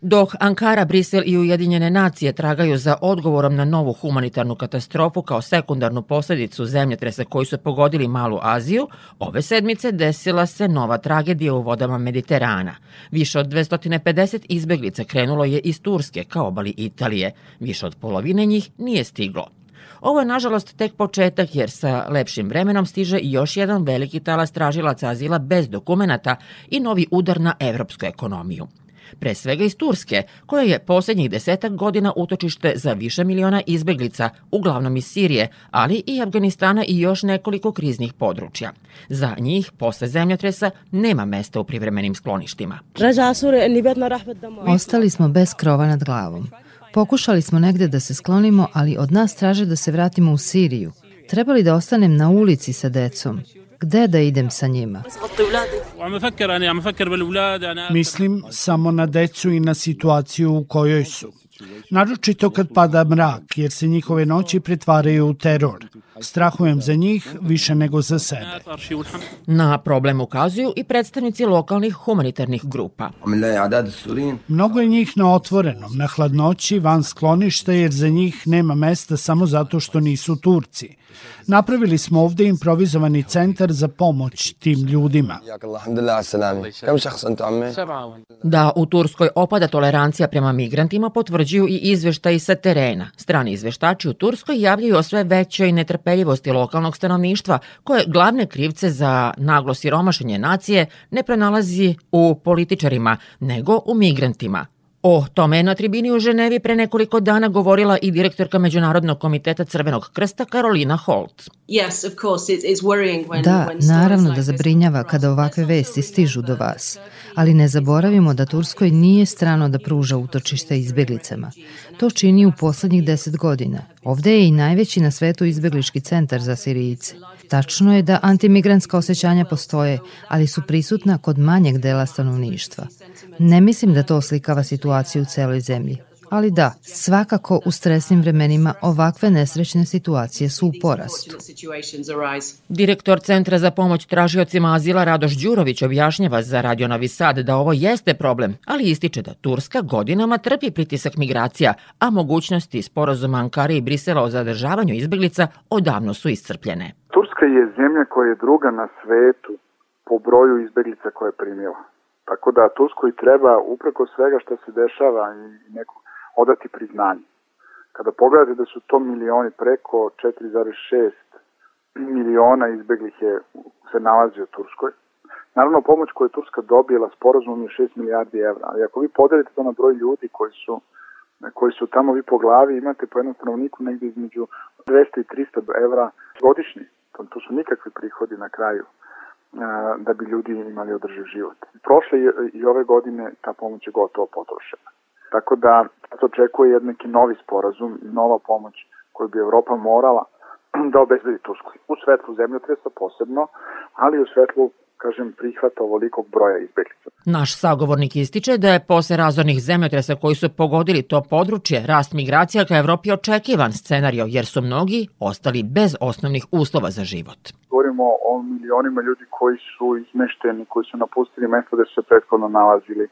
Dok Ankara, Brisel i Ujedinjene nacije tragaju za odgovorom na novu humanitarnu katastrofu kao sekundarnu posledicu zemljotresa koji su pogodili Malu Aziju, ove sedmice desila se nova tragedija u vodama Mediterana. Više od 250 izbeglica krenulo je iz Turske ka obali Italije. Više od polovine njih nije stiglo. Ovo je nažalost tek početak jer sa lepšim vremenom stiže i još jedan veliki talas tražilaca azila bez dokumenata i novi udar na evropsku ekonomiju pre svega iz Turske, koja je poslednjih desetak godina utočište za više miliona izbeglica, uglavnom iz Sirije, ali i Afganistana i još nekoliko kriznih područja. Za njih, posle zemljotresa, nema mesta u privremenim skloništima. Ostali smo bez krova nad glavom. Pokušali smo negde da se sklonimo, ali od nas traže da se vratimo u Siriju. Trebali da ostanem na ulici sa decom. Gde da idem sa njima? Mislim samo na decu i na situaciju u kojoj su. Naročito kad pada mrak, jer se njihove noći pretvaraju u teror. Strahujem za njih više nego za sebe. Na problem ukazuju i predstavnici lokalnih humanitarnih grupa. Mnogo je njih na otvorenom, na hladnoći, van skloništa, jer za njih nema mesta samo zato što nisu Turci. Napravili smo ovde improvizovani centar za pomoć tim ljudima. Da u Turskoj opada tolerancija prema migrantima potvrđuju i izveštaji sa terena. Strani izveštači u Turskoj javljaju o sve većoj netrpeljivosti lokalnog stanovništva, koje glavne krivce za naglo siromašenje nacije ne pronalazi u političarima, nego u migrantima. O tome je na tribini u Ženevi pre nekoliko dana govorila i direktorka Međunarodnog komiteta Crvenog krsta Karolina Holt. Da, naravno da zabrinjava kada ovakve vesti stižu do vas, ali ne zaboravimo da Turskoj nije strano da pruža utočište izbeglicama. To čini u poslednjih deset godina. Ovde je i najveći na svetu izbeglički centar za Sirijice. Tačno je da antimigrantska osjećanja postoje, ali su prisutna kod manjeg dela stanovništva. Ne mislim da to oslikava situaciju u celoj zemlji. Ali da, svakako u stresnim vremenima ovakve nesrećne situacije su u porastu. Direktor Centra za pomoć tražiocima azila Radoš Đurović objašnjava za Radio Novi Sad da ovo jeste problem, ali ističe da Turska godinama trpi pritisak migracija, a mogućnosti sporazuma Ankare i Brisela o zadržavanju izbeglica odavno su iscrpljene. Turska je zemlja koja je druga na svetu po broju izbeglica koje je primila. Tako da Turskoj treba upreko svega što se dešava i neko odati priznanje. Kada pogledate da su to milioni, preko 4,6 miliona izbeglih je, se nalazi u Turskoj. Naravno, pomoć koju je Turska dobila sporozumom je 6 milijardi evra, ali ako vi podelite to na broj ljudi koji su koji su tamo vi po glavi imate po jednom stanovniku negde između 200 i 300 evra godišnji. To, to su nikakvi prihodi na kraju da bi ljudi imali održiv život. Prošle i ove godine ta pomoć je gotovo potrošena. Tako da se očekuje jedan neki novi sporazum, nova pomoć koju bi Evropa morala da obezbedi Tursku. U svetlu zemljotresa posebno, ali u svetlu kažem, prihvata ovolikog broja izbeglica. Naš sagovornik ističe da je posle razornih zemljotresa koji su pogodili to područje, rast migracija ka Evropi očekivan scenario, jer su mnogi ostali bez osnovnih uslova za život. Govorimo o milionima ljudi koji su izmešteni, koji su napustili mesto gde su se prethodno nalazili.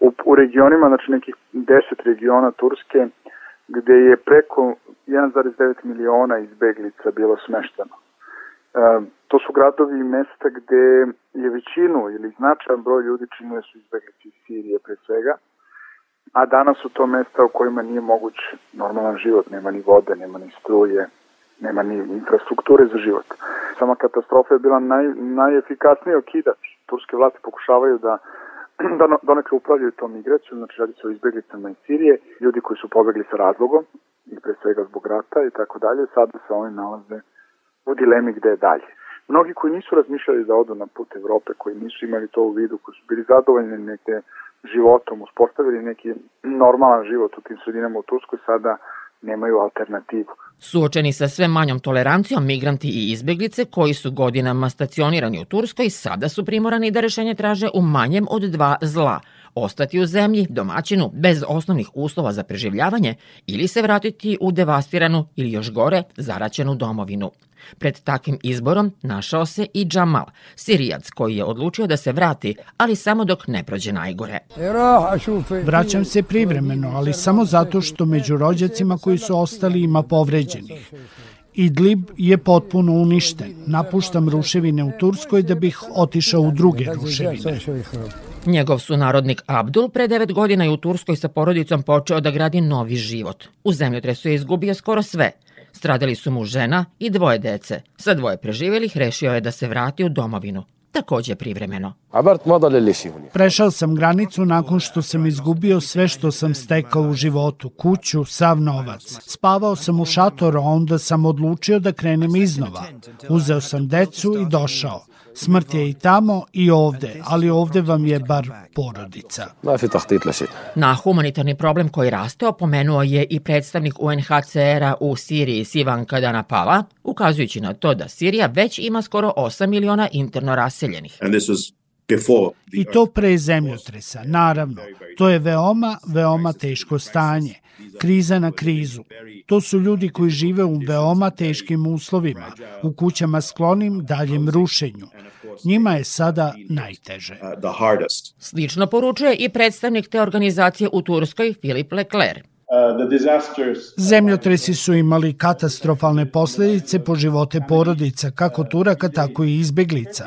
U, u regionima, znači nekih 10 regiona Turske, gde je preko 1,9 miliona izbeglica bilo smešteno to su gradovi i mesta gde je većinu ili značajan broj ljudi činile su izbeglici iz Sirije pre svega, a danas su to mesta u kojima nije moguć normalan život, nema ni vode, nema ni struje, nema ni infrastrukture za život. Sama katastrofa je bila naj, najefikasniji okidač. Turske vlasti pokušavaju da donekle upravljaju tom migracijom, znači radi se o izbeglicama iz Sirije, ljudi koji su pobegli sa razlogom, i pre svega zbog rata i tako dalje, sada se oni nalaze u dilemi gde je dalje. Mnogi koji nisu razmišljali da odu na put Evrope, koji nisu imali to u vidu, koji su bili zadovoljni neke životom, uspostavili neki normalan život u tim sredinama u Turskoj, sada nemaju alternativu. Suočeni sa sve manjom tolerancijom, migranti i izbeglice koji su godinama stacionirani u Turskoj sada su primorani da rešenje traže u manjem od dva zla – ostati u zemlji, domaćinu, bez osnovnih uslova za preživljavanje ili se vratiti u devastiranu ili još gore, zaraćenu domovinu. Pred takvim izborom našao se i Džamal, Sirijac koji je odlučio da se vrati, ali samo dok ne prođe najgore. Vraćam se privremeno, ali samo zato što među rođacima koji su ostali ima povređenih. Idlib je potpuno uništen. Napuštam ruševine u Turskoj da bih otišao u druge ruševine. Njegov sunarodnik Abdul pre devet godina je u Turskoj sa porodicom počeo da gradi novi život. U zemljotresu je izgubio skoro sve. Stradali su mu žena i dvoje dece. Sa dvoje preživelih rešio je da se vrati u domovinu takođe privremeno. Prešao sam granicu nakon što sam izgubio sve što sam stekao u životu, kuću, sav novac. Spavao sam u šatoru, onda sam odlučio da krenem iznova. Uzeo sam decu i došao. Smrt je i tamo i ovde, ali ovde vam je bar porodica. Na humanitarni problem koji raste opomenuo je i predstavnik UNHCR-a u Siriji Sivan Kadana Pala, ukazujući na to da Sirija već ima skoro 8 miliona interno raseljenih. I to pre zemljotresa, naravno. To je veoma, veoma teško stanje. Kriza na krizu. To su ljudi koji žive u veoma teškim uslovima, u kućama sklonim daljem rušenju. Njima je sada najteže. Uh, Slično poručuje i predstavnik te organizacije u Turskoj, Filip Leclerc. Uh, Zemljotresi su imali katastrofalne posledice po živote porodica, kako Turaka, tako i izbeglica.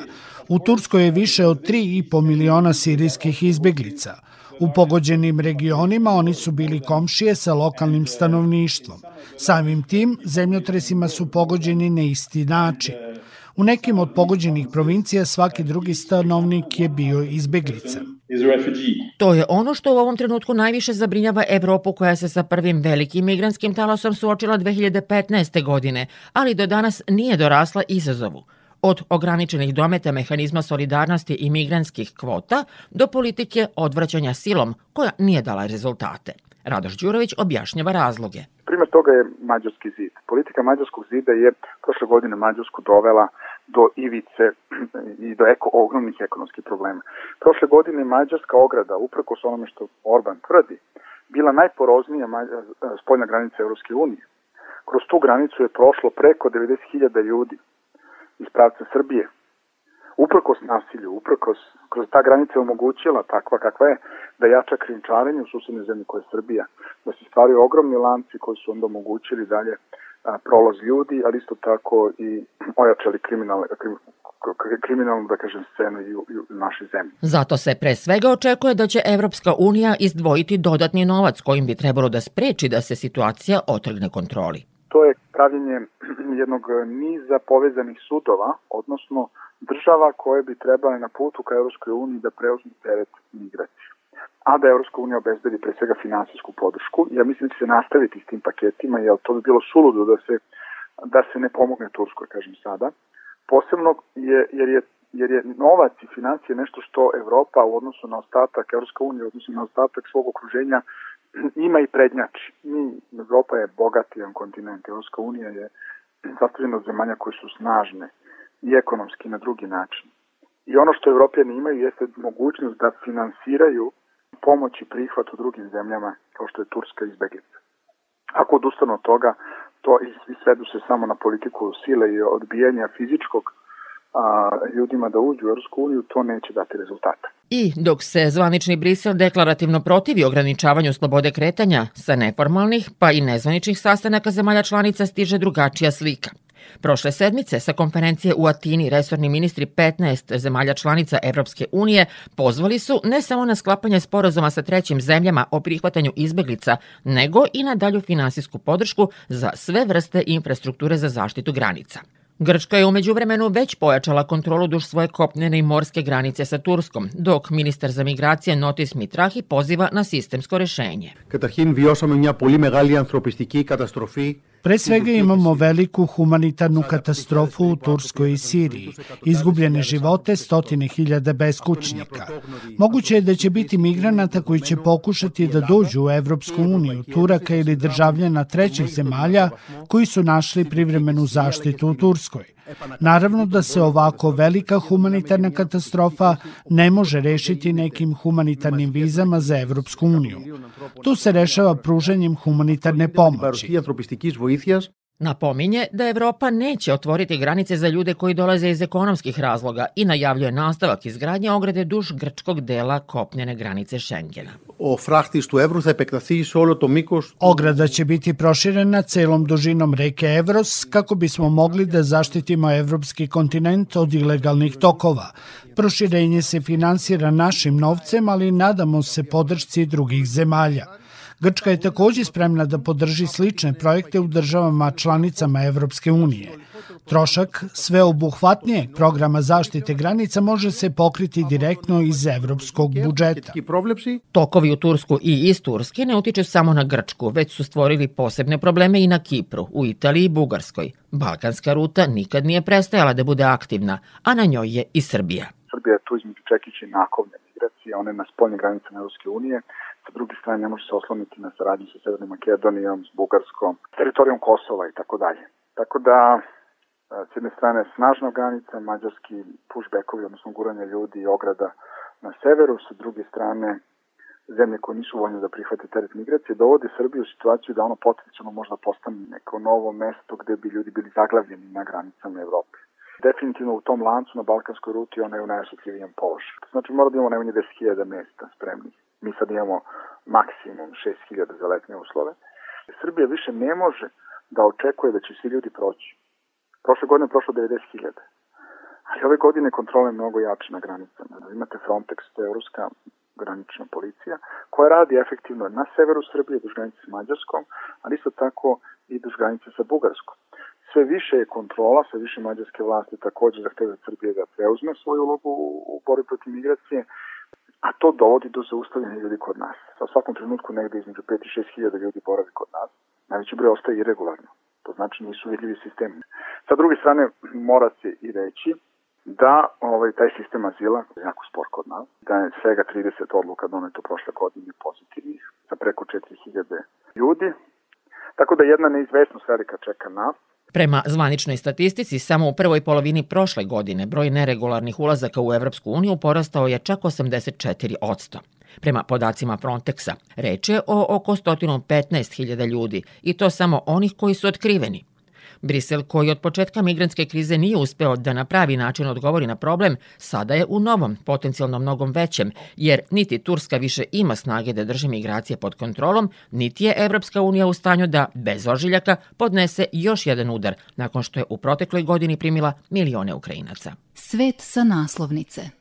U Turskoj je više od 3,5 miliona sirijskih izbeglica. U pogođenim regionima oni su bili komšije sa lokalnim stanovništvom. Samim tim, zemljotresima su pogođeni na isti način. U nekim od pogođenih provincija svaki drugi stanovnik je bio izbeglica. To je ono što u ovom trenutku najviše zabrinjava Evropu koja se sa prvim velikim migranskim talasom suočila 2015. godine, ali do danas nije dorasla izazovu – od ograničenih dometa mehanizma solidarnosti i migranskih kvota do politike odvraćanja silom koja nije dala rezultate. Radoš Đurović objašnjava razloge. Primer toga je Mađarski zid. Politika Mađarskog zida je prošle godine Mađarsku dovela do ivice i do eko, ogromnih ekonomskih problema. Prošle godine Mađarska ograda, upreko s onome što Orban tvrdi, bila najporoznija spoljna granica Europske unije. Kroz tu granicu je prošlo preko 90.000 ljudi iz pravca Srbije. Uprkos nasilju, uprkos, kroz ta granica je omogućila takva kakva je, da jača krinčarenje u susednoj zemlji koja je Srbija, da se stvaraju ogromni lanci koji su onda omogućili dalje a, prolaz ljudi, ali isto tako i ojačali kriminalne, krim, kriminalnu, da kažem, scenu i u, i u našoj zemlji. Zato se pre svega očekuje da će Evropska unija izdvojiti dodatni novac kojim bi trebalo da spreči da se situacija otrgne kontroli to je pravljenje jednog niza povezanih sudova, odnosno država koje bi trebale na putu ka Evropskoj uniji da preuzmu teret migracije. A da Evropska unija obezbedi pre svega finansijsku podršku. Ja mislim da će se nastaviti s tim paketima, jer to bi bilo suludo da se, da se ne pomogne Turskoj, kažem sada. Posebno je, jer je jer je novac i financije nešto što Evropa u odnosu na ostatak, Evropska unija u odnosu na ostatak svog okruženja ima i prednjači. Mi, Evropa je bogatijan kontinent, Evropska unija je sastavljena od zemalja koje su snažne i ekonomski na drugi način. I ono što Evropljani imaju jeste mogućnost da finansiraju pomoć i prihvat u drugim zemljama, kao što je Turska izbeglica. Ako odustanu od toga, to i svedu se samo na politiku sile i odbijanja fizičkog a, ljudima da uđu u Europsku uniju, to neće dati rezultata. I dok se zvanični Brisel deklarativno protivi ograničavanju slobode kretanja, sa neformalnih pa i nezvaničnih sastanaka zemalja članica stiže drugačija slika. Prošle sedmice sa konferencije u Atini resorni ministri 15 zemalja članica Evropske unije pozvali su ne samo na sklapanje sporazuma sa trećim zemljama o prihvatanju izbeglica, nego i na dalju finansijsku podršku za sve vrste infrastrukture za zaštitu granica. Grčka je umeđu vremenu već pojačala kontrolu duž svoje kopnene i morske granice sa Turskom, dok ministar za migracije Notis Mitrahi poziva na sistemsko rešenje. Καταρχήν βιώσαμε μια πολύ μεγάλη ανθρωπιστική καταστροφή Pre svega imamo veliku humanitarnu katastrofu u Turskoj i Siriji, izgubljene živote, stotine hiljada beskućnika. Moguće je da će biti migranata koji će pokušati da dođu u Evropsku uniju, Turaka ili državljana trećih zemalja koji su našli privremenu zaštitu u Turskoj. Naravno da se ovako velika humanitarna katastrofa ne može rešiti nekim humanitarnim vizama za Evropsku uniju. Tu se rešava pruženjem humanitarne pomoći. Napominje da Evropa neće otvoriti granice za ljude koji dolaze iz ekonomskih razloga i najavljuje nastavak izgradnje ograde duž grčkog dela kopnjene granice Šengena. O frahtištu Evru se pektasi solo to mikos... Ograda će biti proširena celom dužinom reke Evros kako bismo mogli da zaštitimo evropski kontinent od ilegalnih tokova. Proširenje se finansira našim novcem, ali nadamo se podršci drugih zemalja. Grčka je takođe spremna da podrži slične projekte u državama članicama Evropske unije. Trošak sveobuhvatnijeg programa zaštite granica može se pokriti direktno iz evropskog budžeta. Tokovi u Tursku i iz Turske ne utiču samo na Grčku, već su stvorili posebne probleme i na Kipru, u Italiji i Bugarskoj. Balkanska ruta nikad nije prestajala da bude aktivna, a na njoj je i Srbija. Srbija je tu između čekića i nakovne migracije, one na spoljne granice Evropske unije, sa druge strane ne može se osloniti na saradnju sa Severnom Makedonijom, s Bugarskom, teritorijom Kosova i tako dalje. Tako da, e, s jedne strane snažna granica, mađarski pushbackovi, odnosno guranje ljudi i ograda na severu, sa druge strane zemlje koje nisu voljne da prihvate teret migracije, dovode Srbiju u situaciju da ono potencijalno možda postane neko novo mesto gde bi ljudi bili zaglavljeni na granicama Evrope. Definitivno u tom lancu na balkanskoj ruti ona je u najosjetljivijem položaju. Znači mora da imamo najmanje 10.000 mesta spremnih Mi sad imamo maksimum 6000 za letne uslove. Srbija više ne može da očekuje da će svi ljudi proći. Prošle godine je prošlo 90.000. Ali ove godine kontrole mnogo jače na granicama. Imate Frontex, to je evropska granična policija, koja radi efektivno na severu Srbije, duž granice s Mađarskom, ali isto tako i duž granice sa Bugarskom. Sve više je kontrola, sve više mađarske vlasti takođe zahteve Srbije da preuzme svoju ulogu u borbi protiv migracije, a to dovodi do zaustavljanja ljudi kod nas. Sa svakom trenutku negde između 5 i 6 hiljada ljudi boravi kod nas. Najveći broj ostaje iregularno. To znači nisu vidljivi sistemi. Sa druge strane, mora se i reći da ovaj, taj sistem azila je jako spor kod nas, da je svega 30 odluka doneto prošle godine pozitivnih za preko 4000 ljudi. Tako da jedna neizvesnost velika čeka nas, Prema zvaničnoj statistici, samo u prvoj polovini prošle godine broj neregularnih ulazaka u Evropsku uniju porastao je čak 84 odsto. Prema podacima Frontexa, reč je o oko 115.000 ljudi i to samo onih koji su otkriveni. Brisel, koji od početka migrantske krize nije uspeo da na pravi način odgovori na problem, sada je u novom, potencijalno mnogom većem, jer niti Turska više ima snage da drži migracije pod kontrolom, niti je Evropska unija u stanju da, bez ožiljaka, podnese još jedan udar, nakon što je u protekloj godini primila milione Ukrajinaca. Svet sa naslovnice